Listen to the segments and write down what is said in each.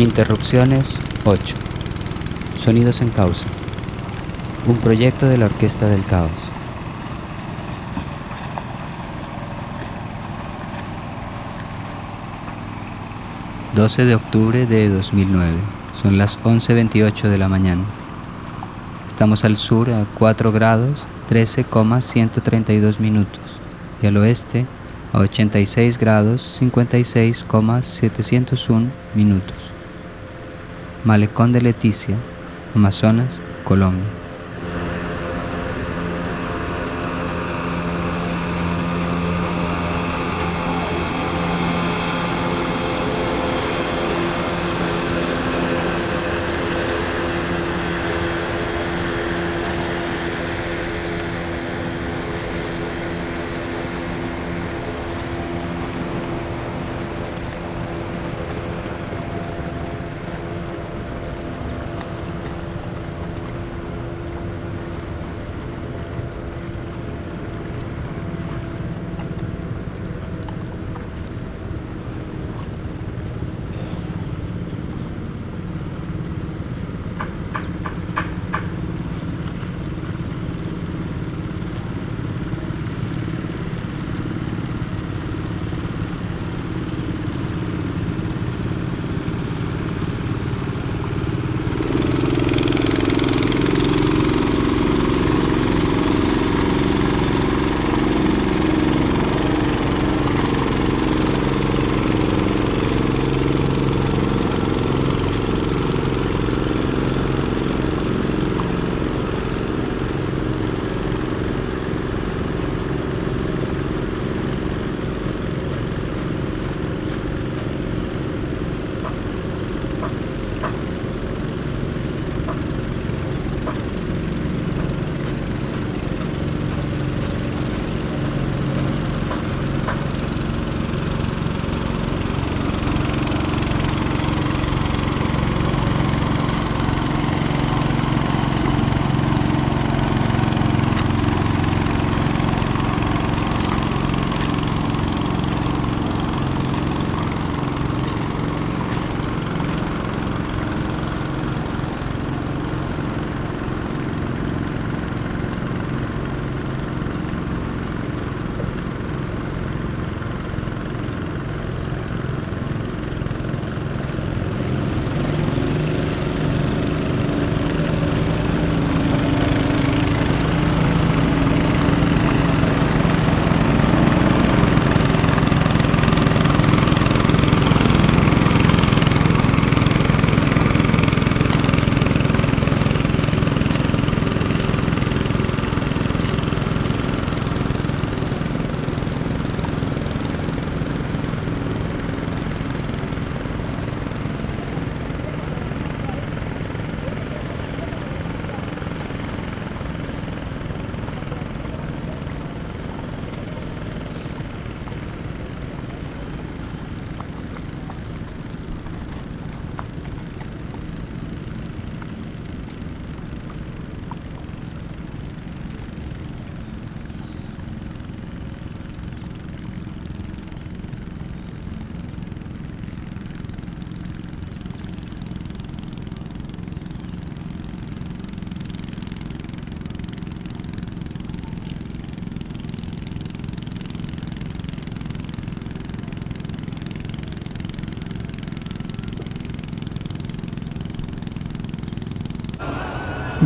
Interrupciones 8. Sonidos en causa. Un proyecto de la Orquesta del Caos. ...12 de octubre de 2009... ...son las 11.28 de la mañana... ...estamos al sur a 4 grados... ...13,132 minutos... ...y al oeste a 86 grados 56,701 minutos. Malecón de Leticia, Amazonas, Colombia.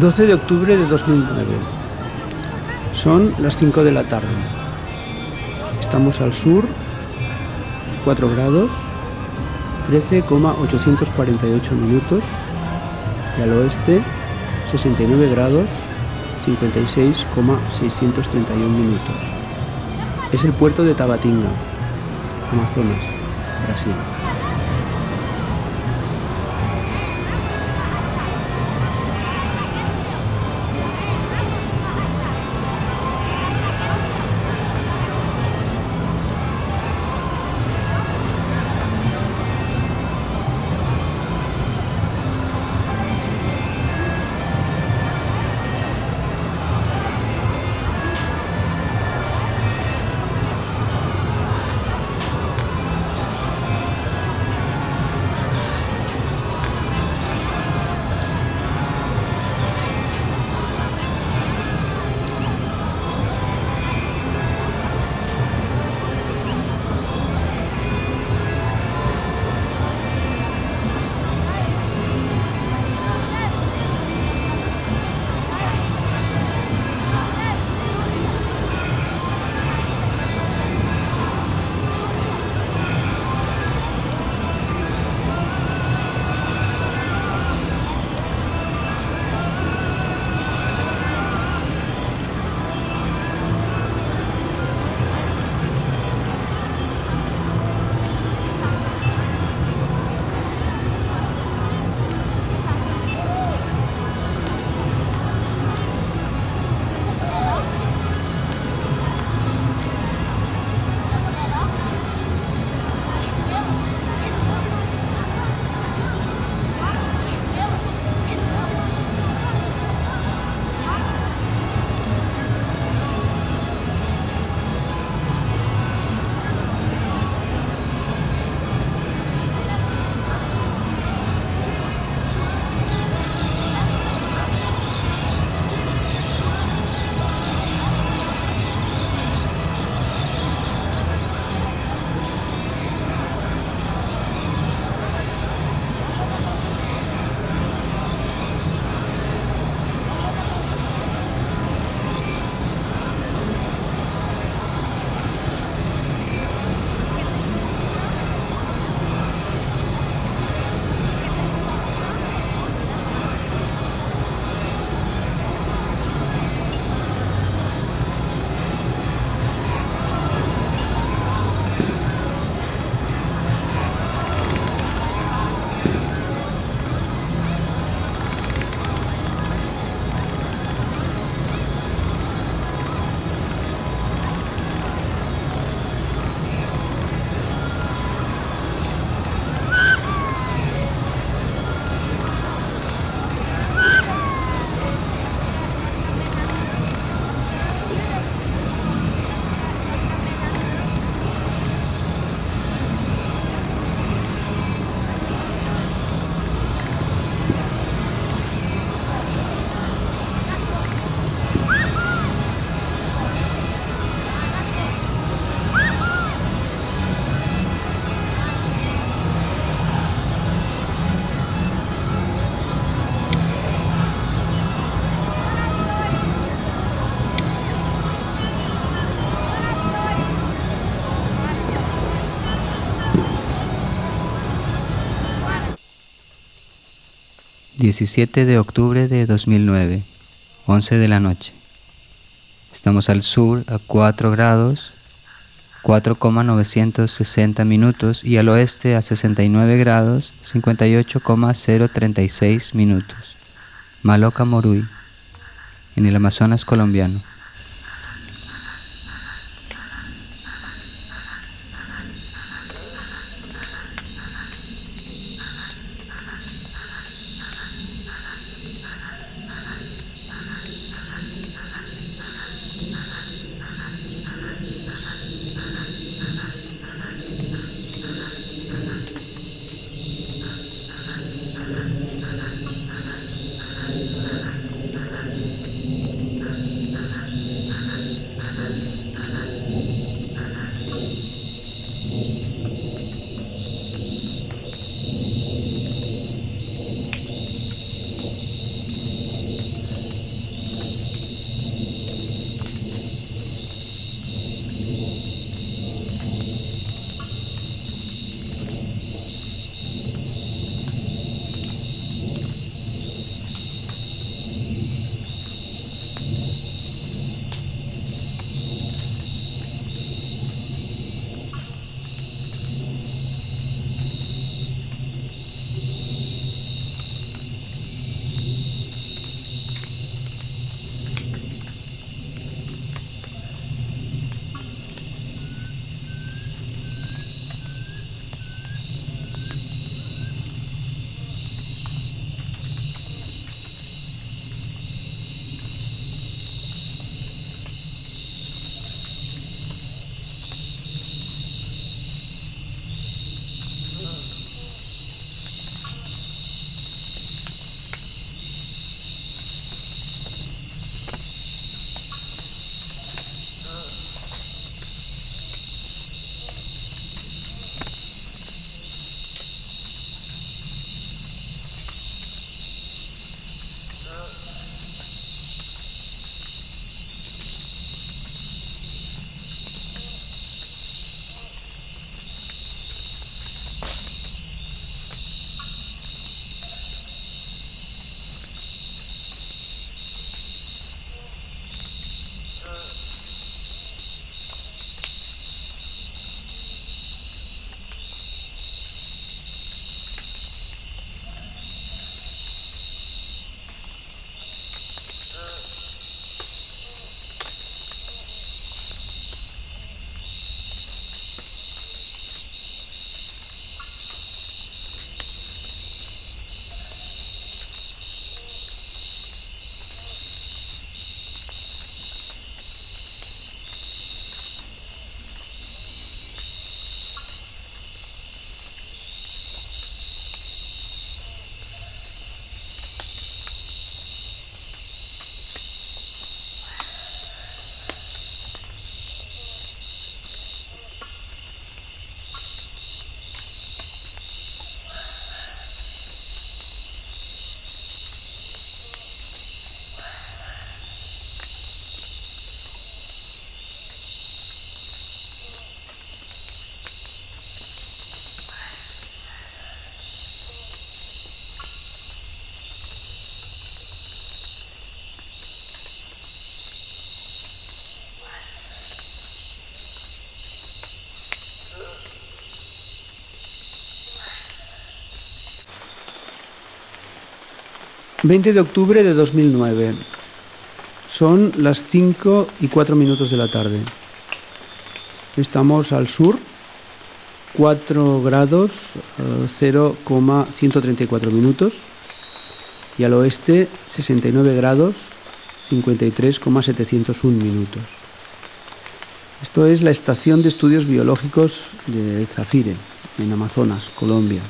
...12 de octubre de 2009... ...son las 5 de la tarde... ...estamos al sur... ...4 grados... ...13,848 minutos... ...y al oeste... ...69 grados... ...56,631 minutos... ...es el puerto de Tabatinga... ...Amazonas... ...Brasil... 17 de octubre de 2009, 11 de la noche. Estamos al sur a 4 grados, 4,960 minutos y al oeste a 69 grados, 58,036 minutos. Maloca Morui, en el Amazonas colombiano. 20 de octubre de 2009. Son las 5 y 4 minutos de la tarde. Estamos al sur, 4 grados, 0,134 minutos. Y al oeste, 69 grados, 53,701 minutos. Esto es la Estación de Estudios Biológicos de Zafire, en Amazonas, Colombia.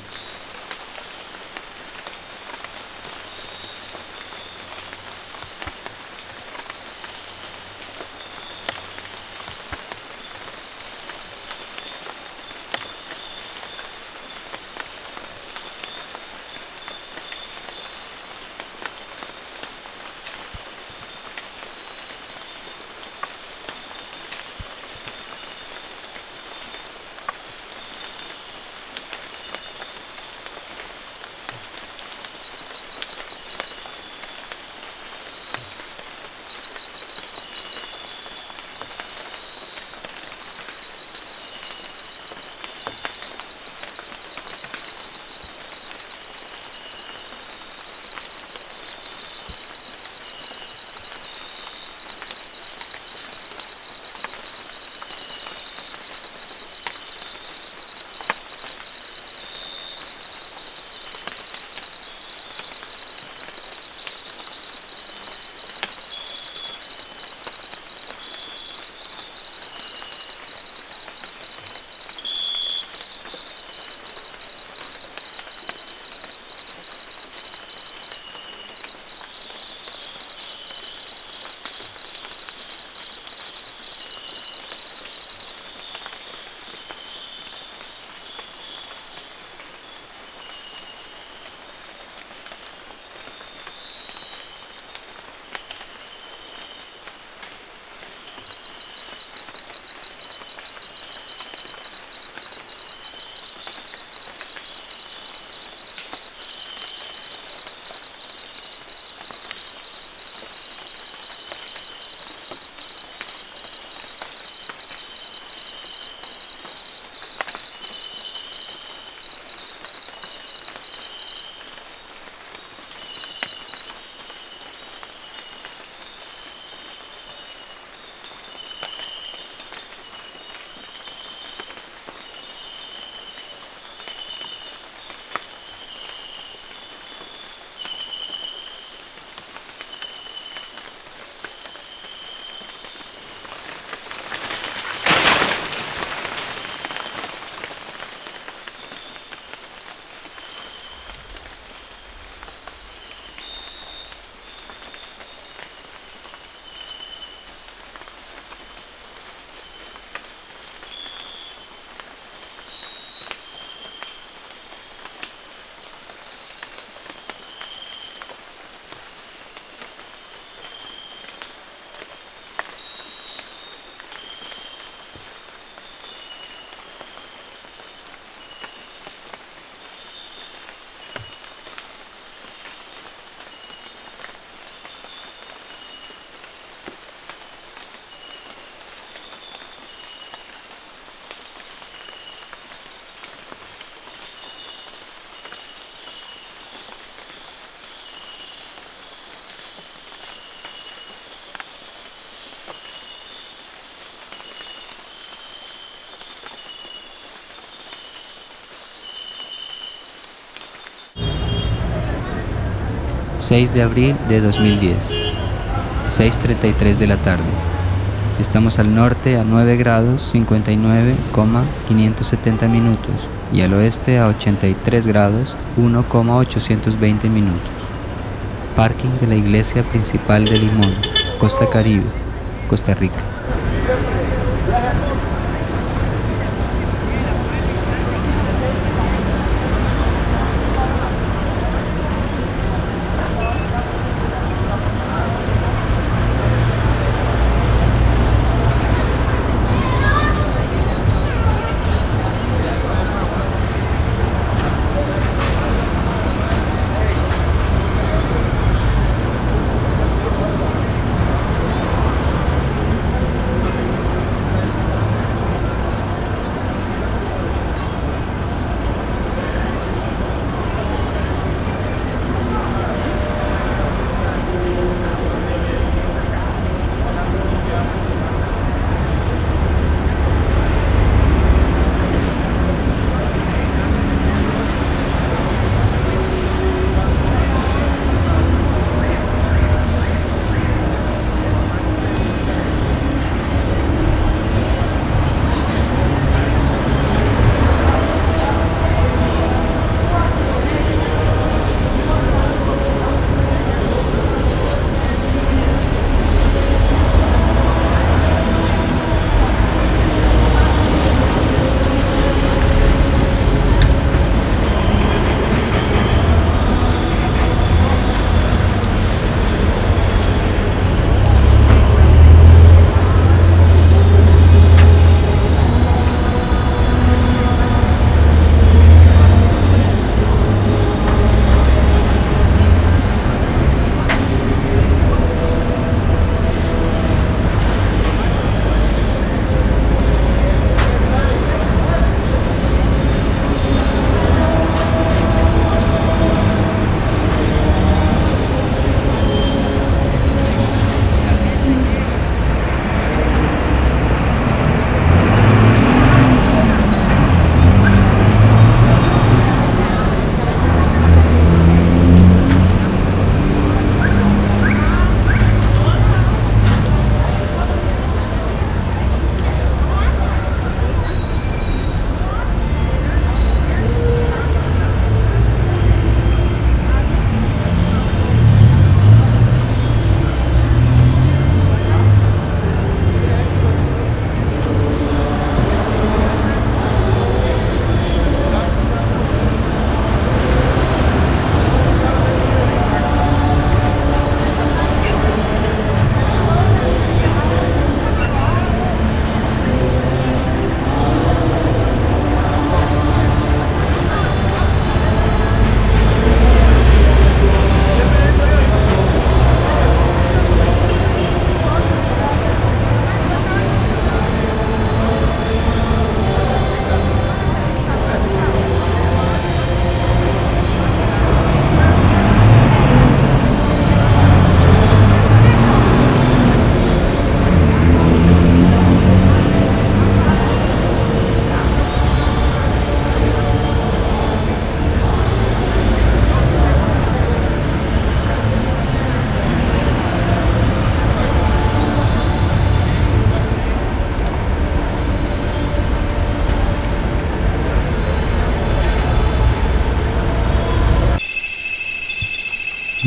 6 de abril de 2010, 6.33 de la tarde. Estamos al norte a 9 grados 59,570 minutos y al oeste a 83 grados 1,820 minutos. Parking de la iglesia principal de Limón, Costa Caribe, Costa Rica.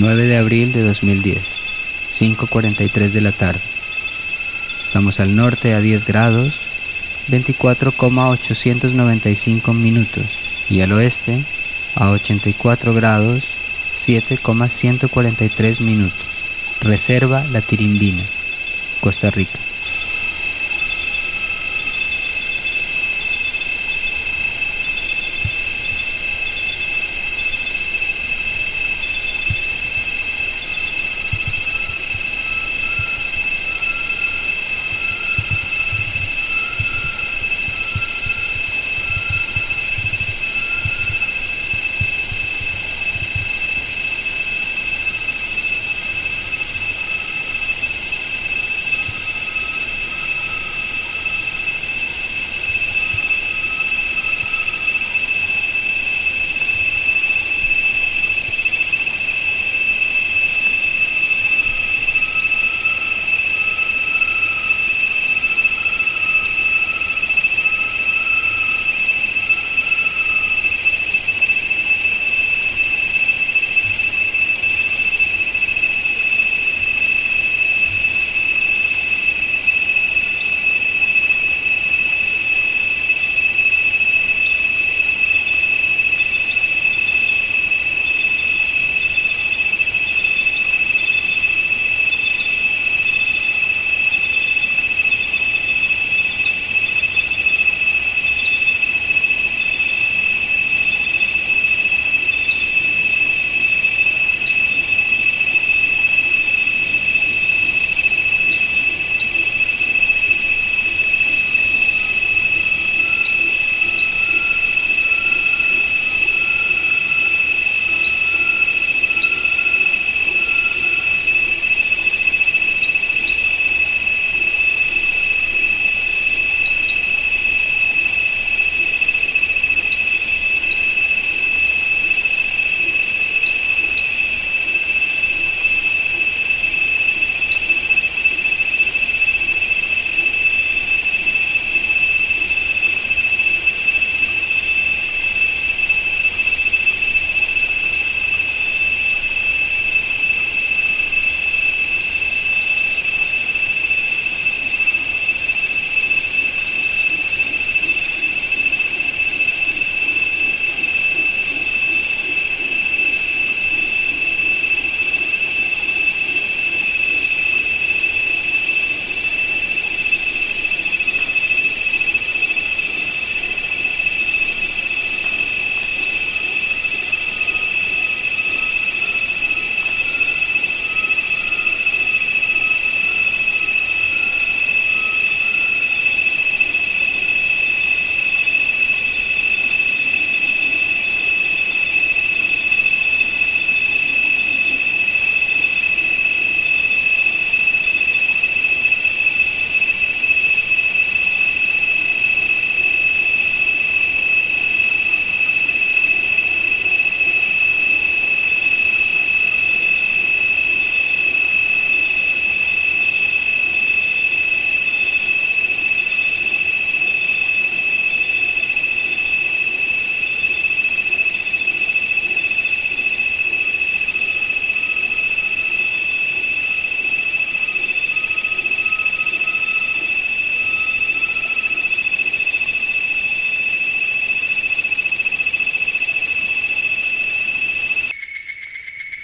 9 de abril de 2010, 5.43 de la tarde. Estamos al norte a 10 grados, 24,895 minutos y al oeste a 84 grados, 7,143 minutos. Reserva La Tirimbina, Costa Rica.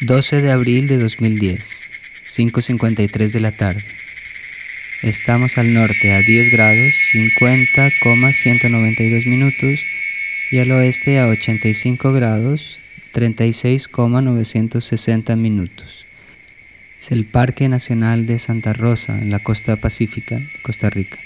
12 de abril de 2010, 5.53 de la tarde. Estamos al norte a 10 grados 50,192 minutos y al oeste a 85 grados 36,960 minutos. Es el Parque Nacional de Santa Rosa en la costa pacífica de Costa Rica.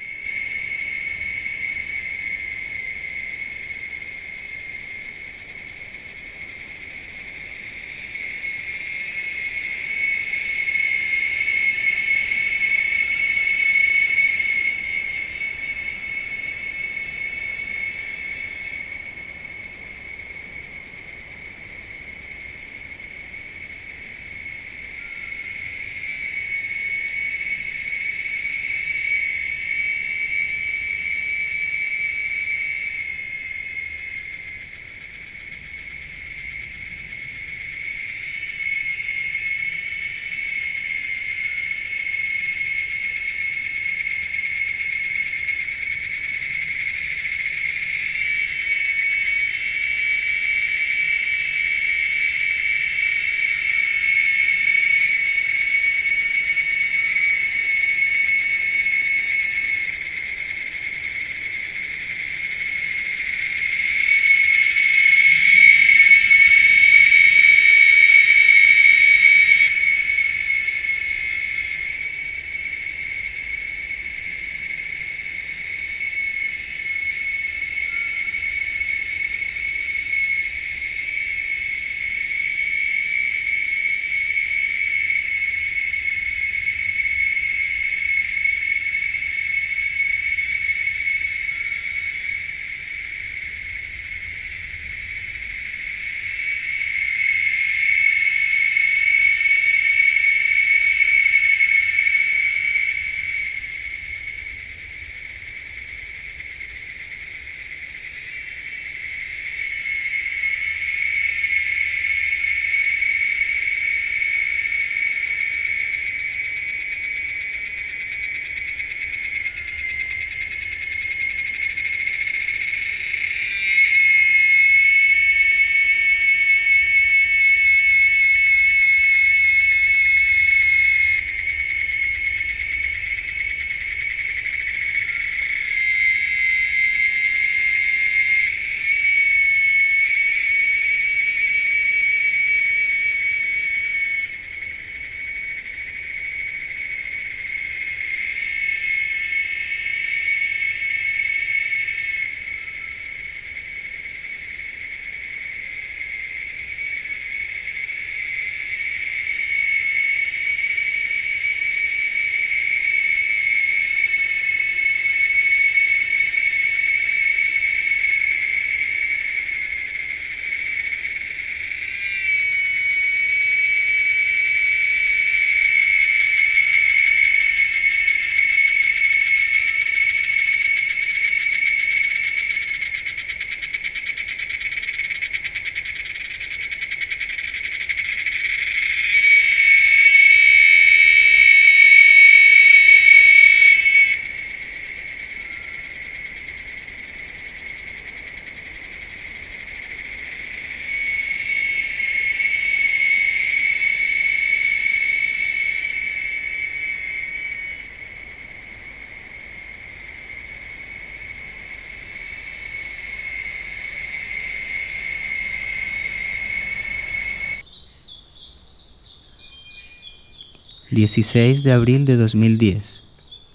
16 de abril de 2010,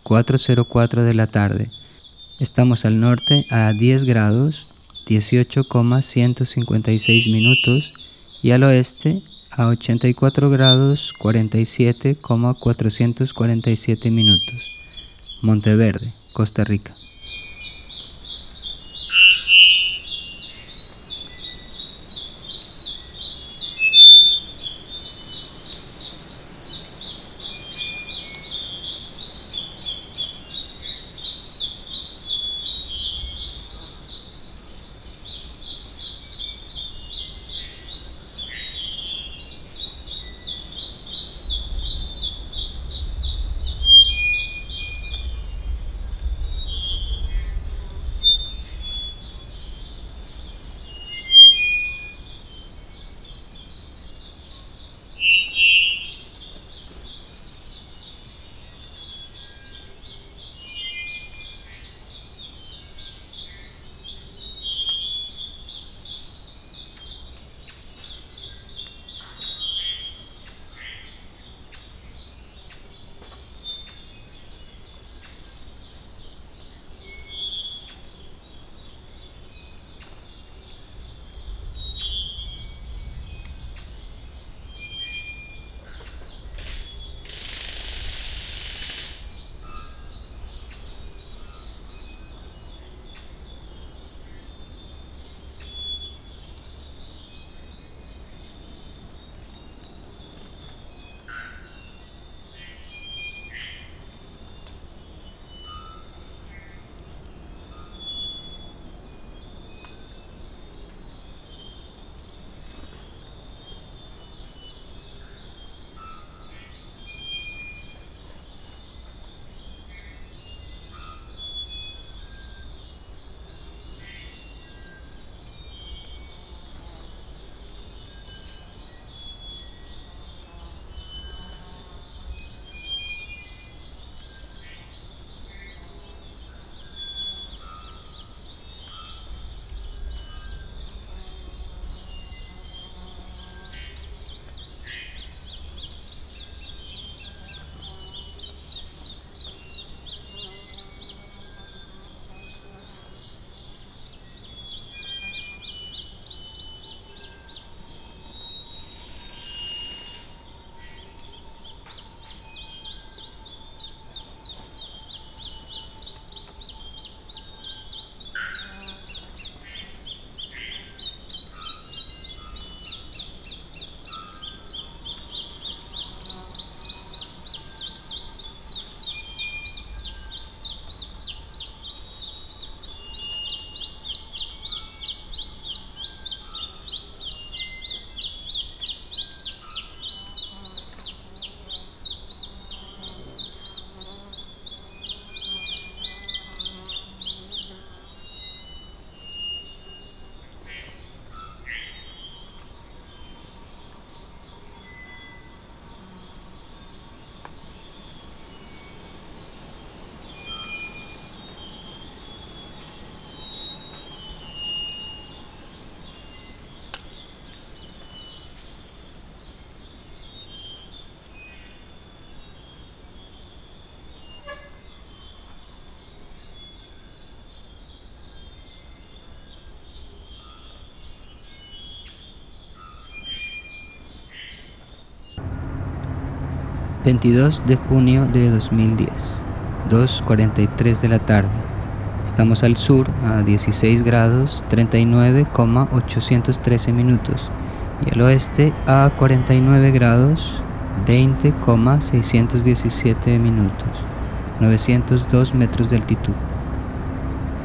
4.04 de la tarde. Estamos al norte a 10 grados, 18,156 minutos y al oeste a 84 grados, 47,447 minutos. Monteverde, Costa Rica. 22 de junio de 2010, 2.43 de la tarde. Estamos al sur a 16 grados 39,813 minutos y al oeste a 49 grados 20,617 minutos, 902 metros de altitud.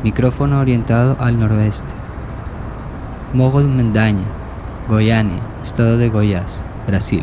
Micrófono orientado al noroeste. Mogo Mendaña, Goiânia, estado de Goiás, Brasil.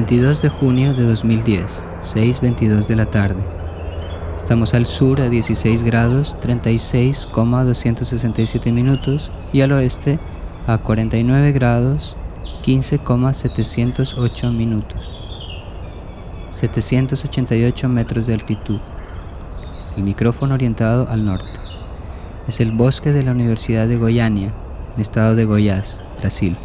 22 de junio de 2010, 6.22 de la tarde. Estamos al sur a 16 grados 36,267 minutos y al oeste a 49 grados 15,708 minutos. 788 metros de altitud. El micrófono orientado al norte. Es el bosque de la Universidad de Goiânia, en estado de Goiás, Brasil.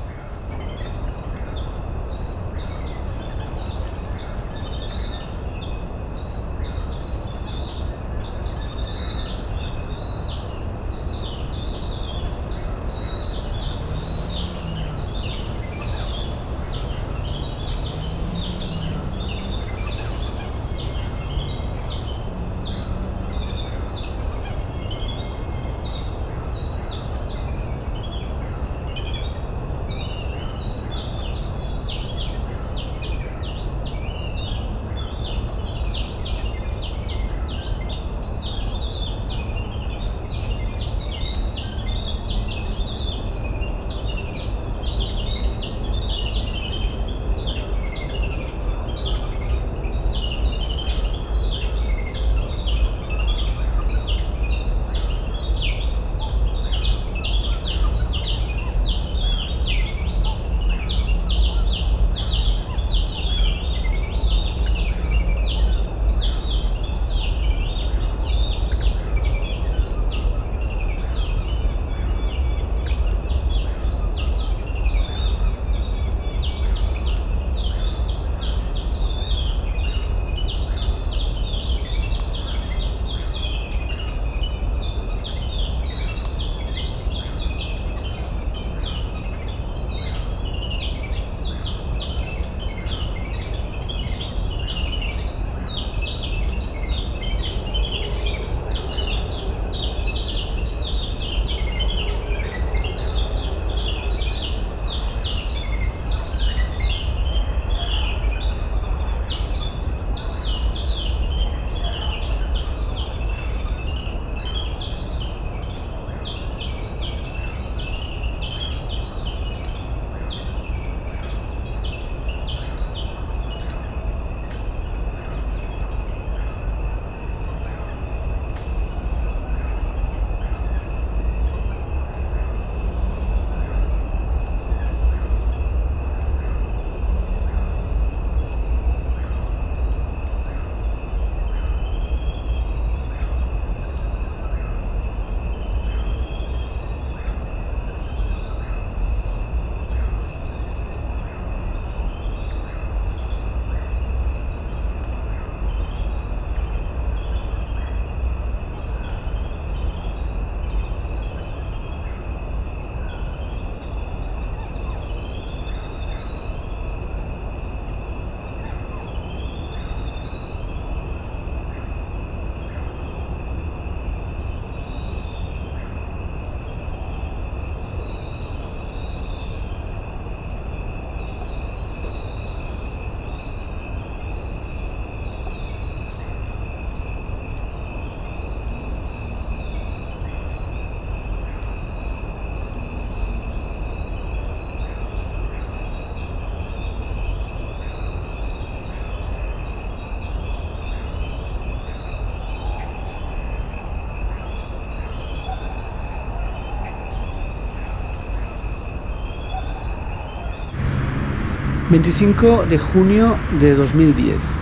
25 de junio de 2010.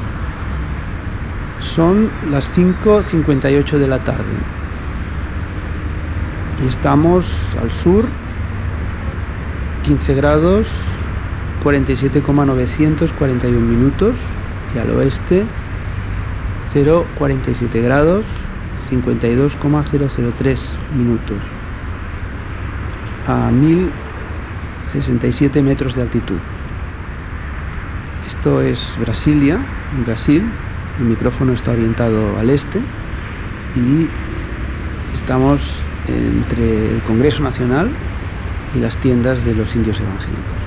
Son las 5.58 de la tarde. Y estamos al sur, 15 grados, 47,941 minutos. Y al oeste, 0,47 grados, 52,003 minutos. A 1067 metros de altitud. Esto es Brasilia, en Brasil. El micrófono está orientado al este y estamos entre el Congreso Nacional y las tiendas de los indios evangélicos.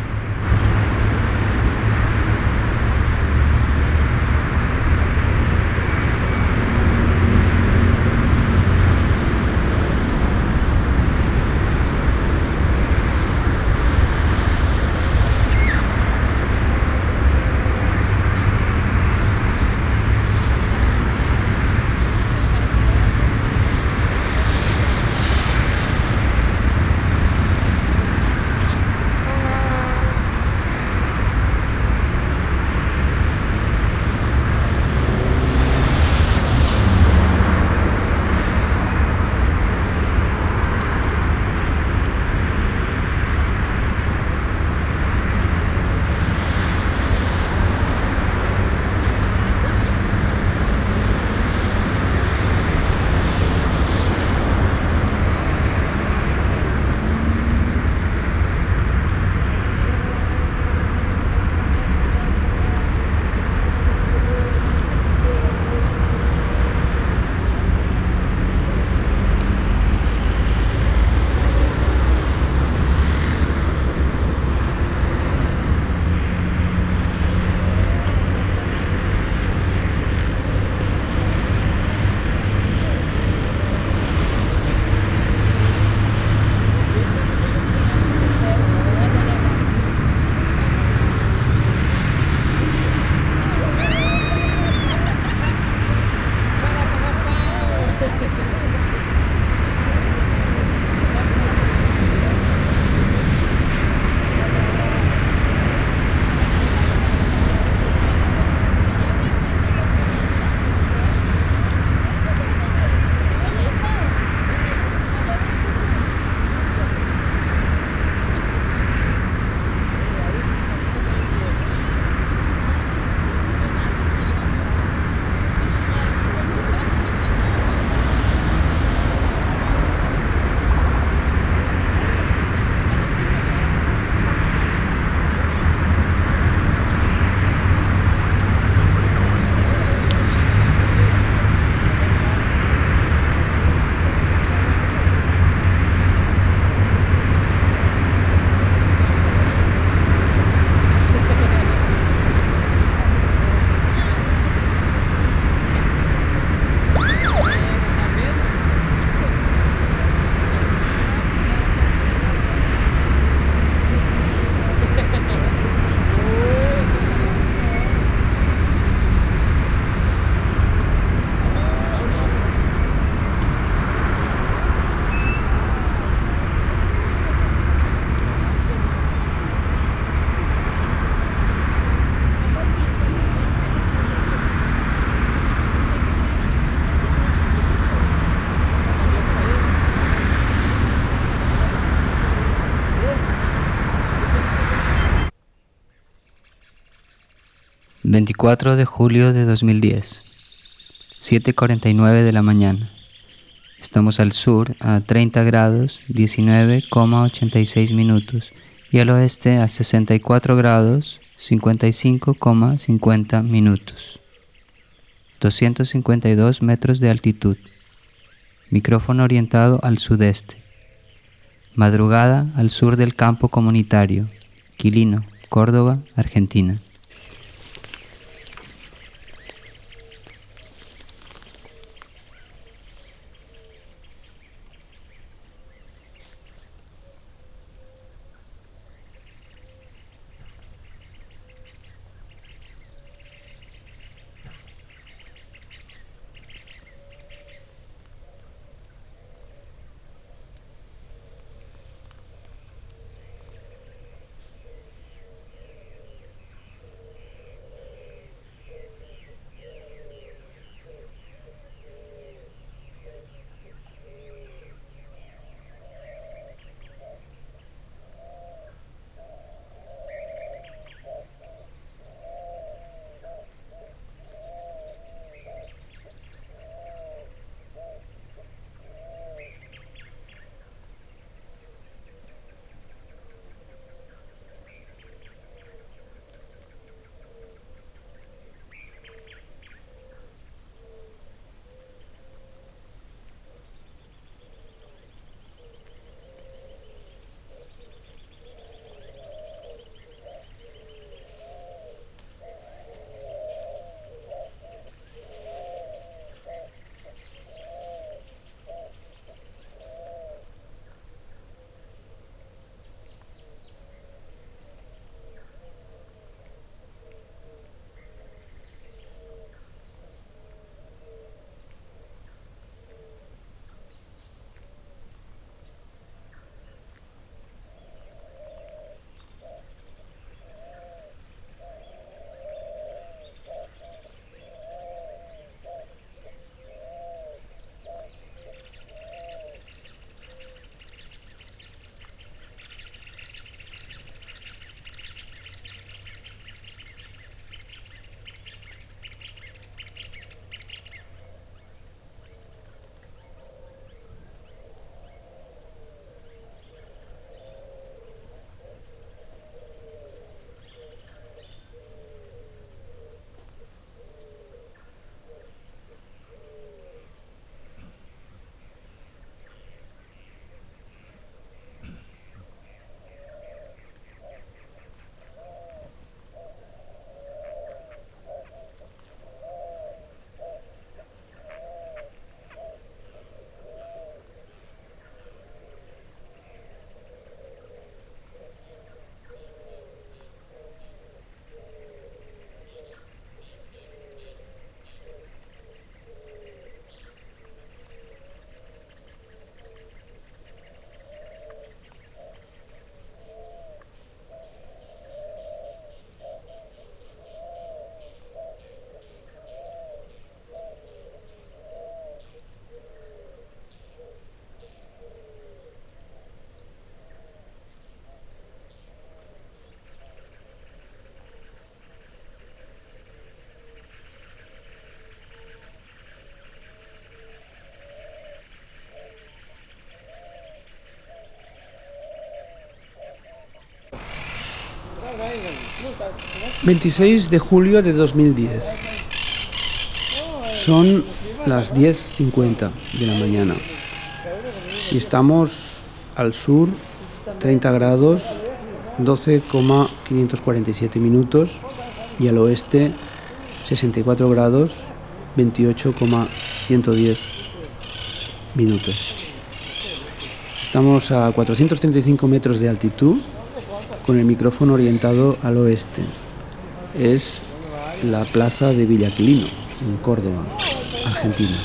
24 de julio de 2010, 7.49 de la mañana. Estamos al sur a 30 grados 19,86 minutos y al oeste a 64 grados 55,50 minutos. 252 metros de altitud. Micrófono orientado al sudeste. Madrugada al sur del campo comunitario. Quilino, Córdoba, Argentina. 26 de julio de 2010. Son las 10.50 de la mañana y estamos al sur 30 grados 12,547 minutos y al oeste 64 grados 28,110 minutos. Estamos a 435 metros de altitud con el micrófono orientado al oeste. Es la plaza de Villaquilino, en Córdoba, Argentina.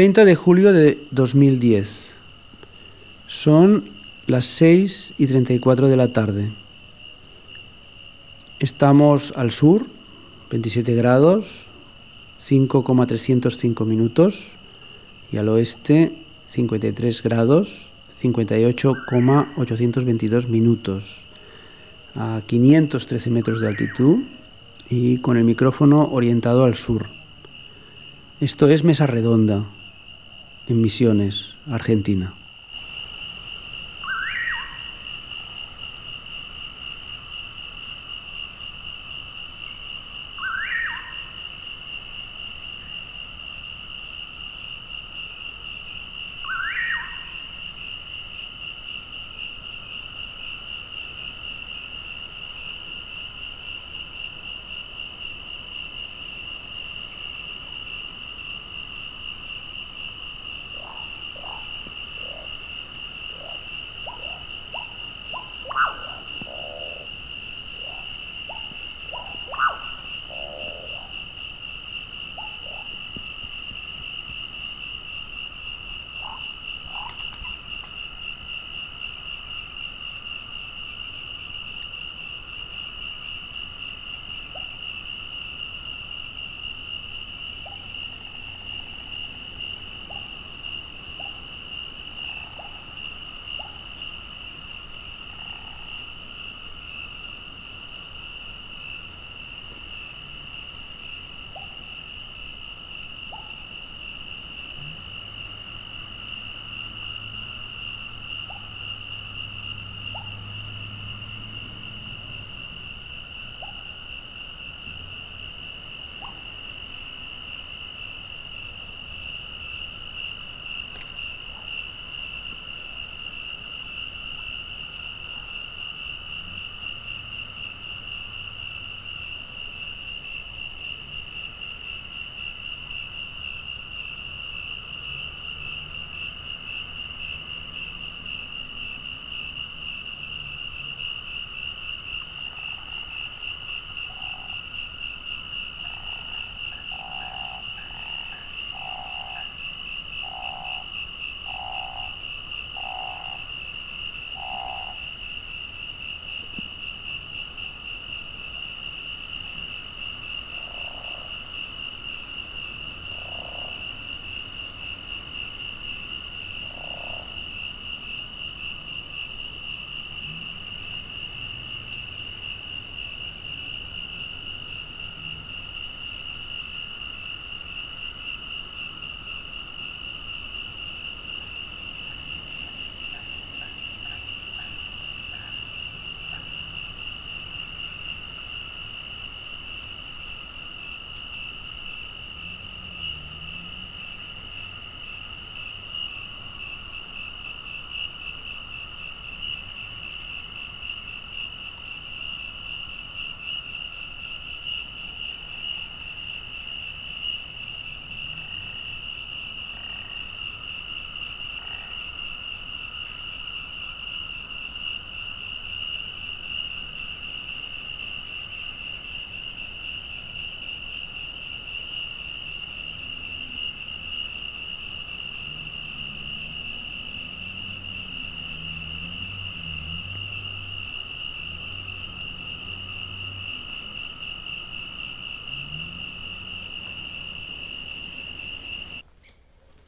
...30 de julio de 2010... ...son las 6 y 34 de la tarde... ...estamos al sur... ...27 grados... ...5,305 minutos... ...y al oeste... ...53 grados... 58,822 minutos. A 513 metros de altitud y con el micrófono orientado al sur. Esto es Mesa Redonda, en Misiones, Argentina.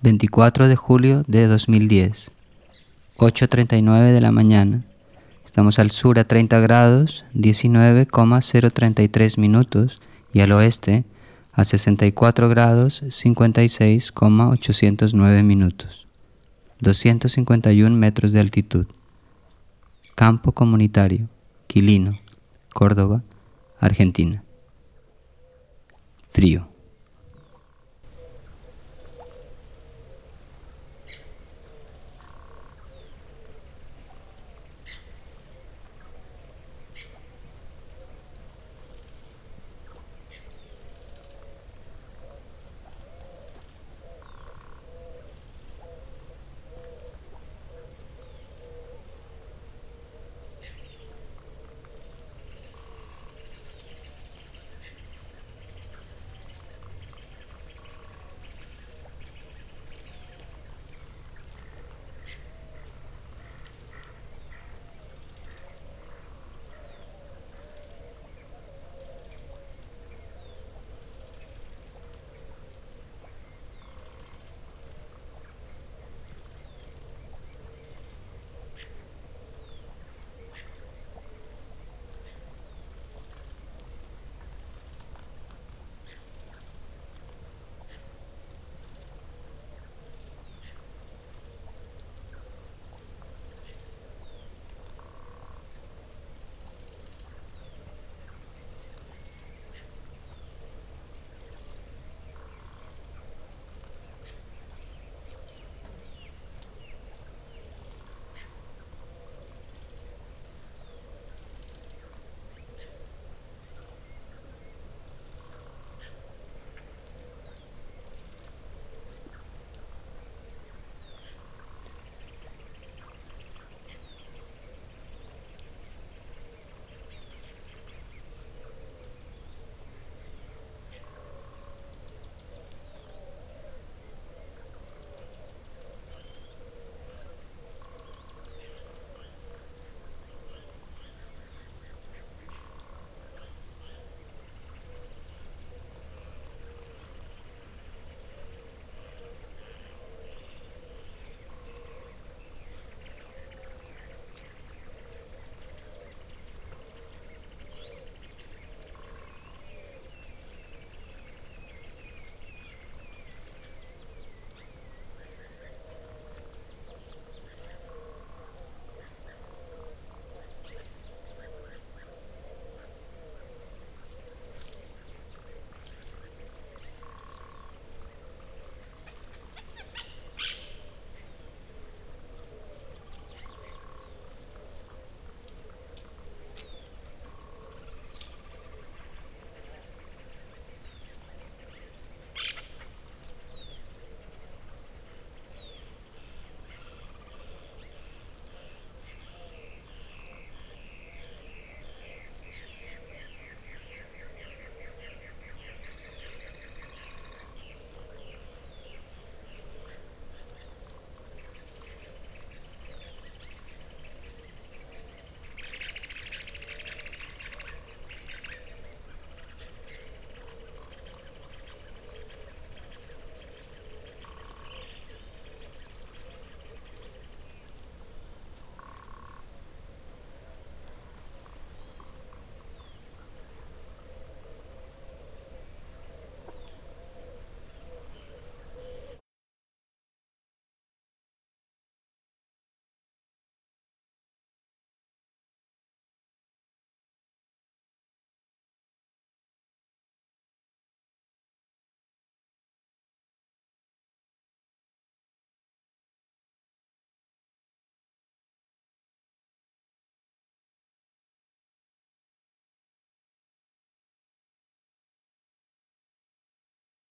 24 de julio de 2010, 8.39 de la mañana. Estamos al sur a 30 grados, 19,033 minutos y al oeste a 64 grados, 56,809 minutos. 251 metros de altitud. Campo comunitario, Quilino, Córdoba, Argentina. Frío.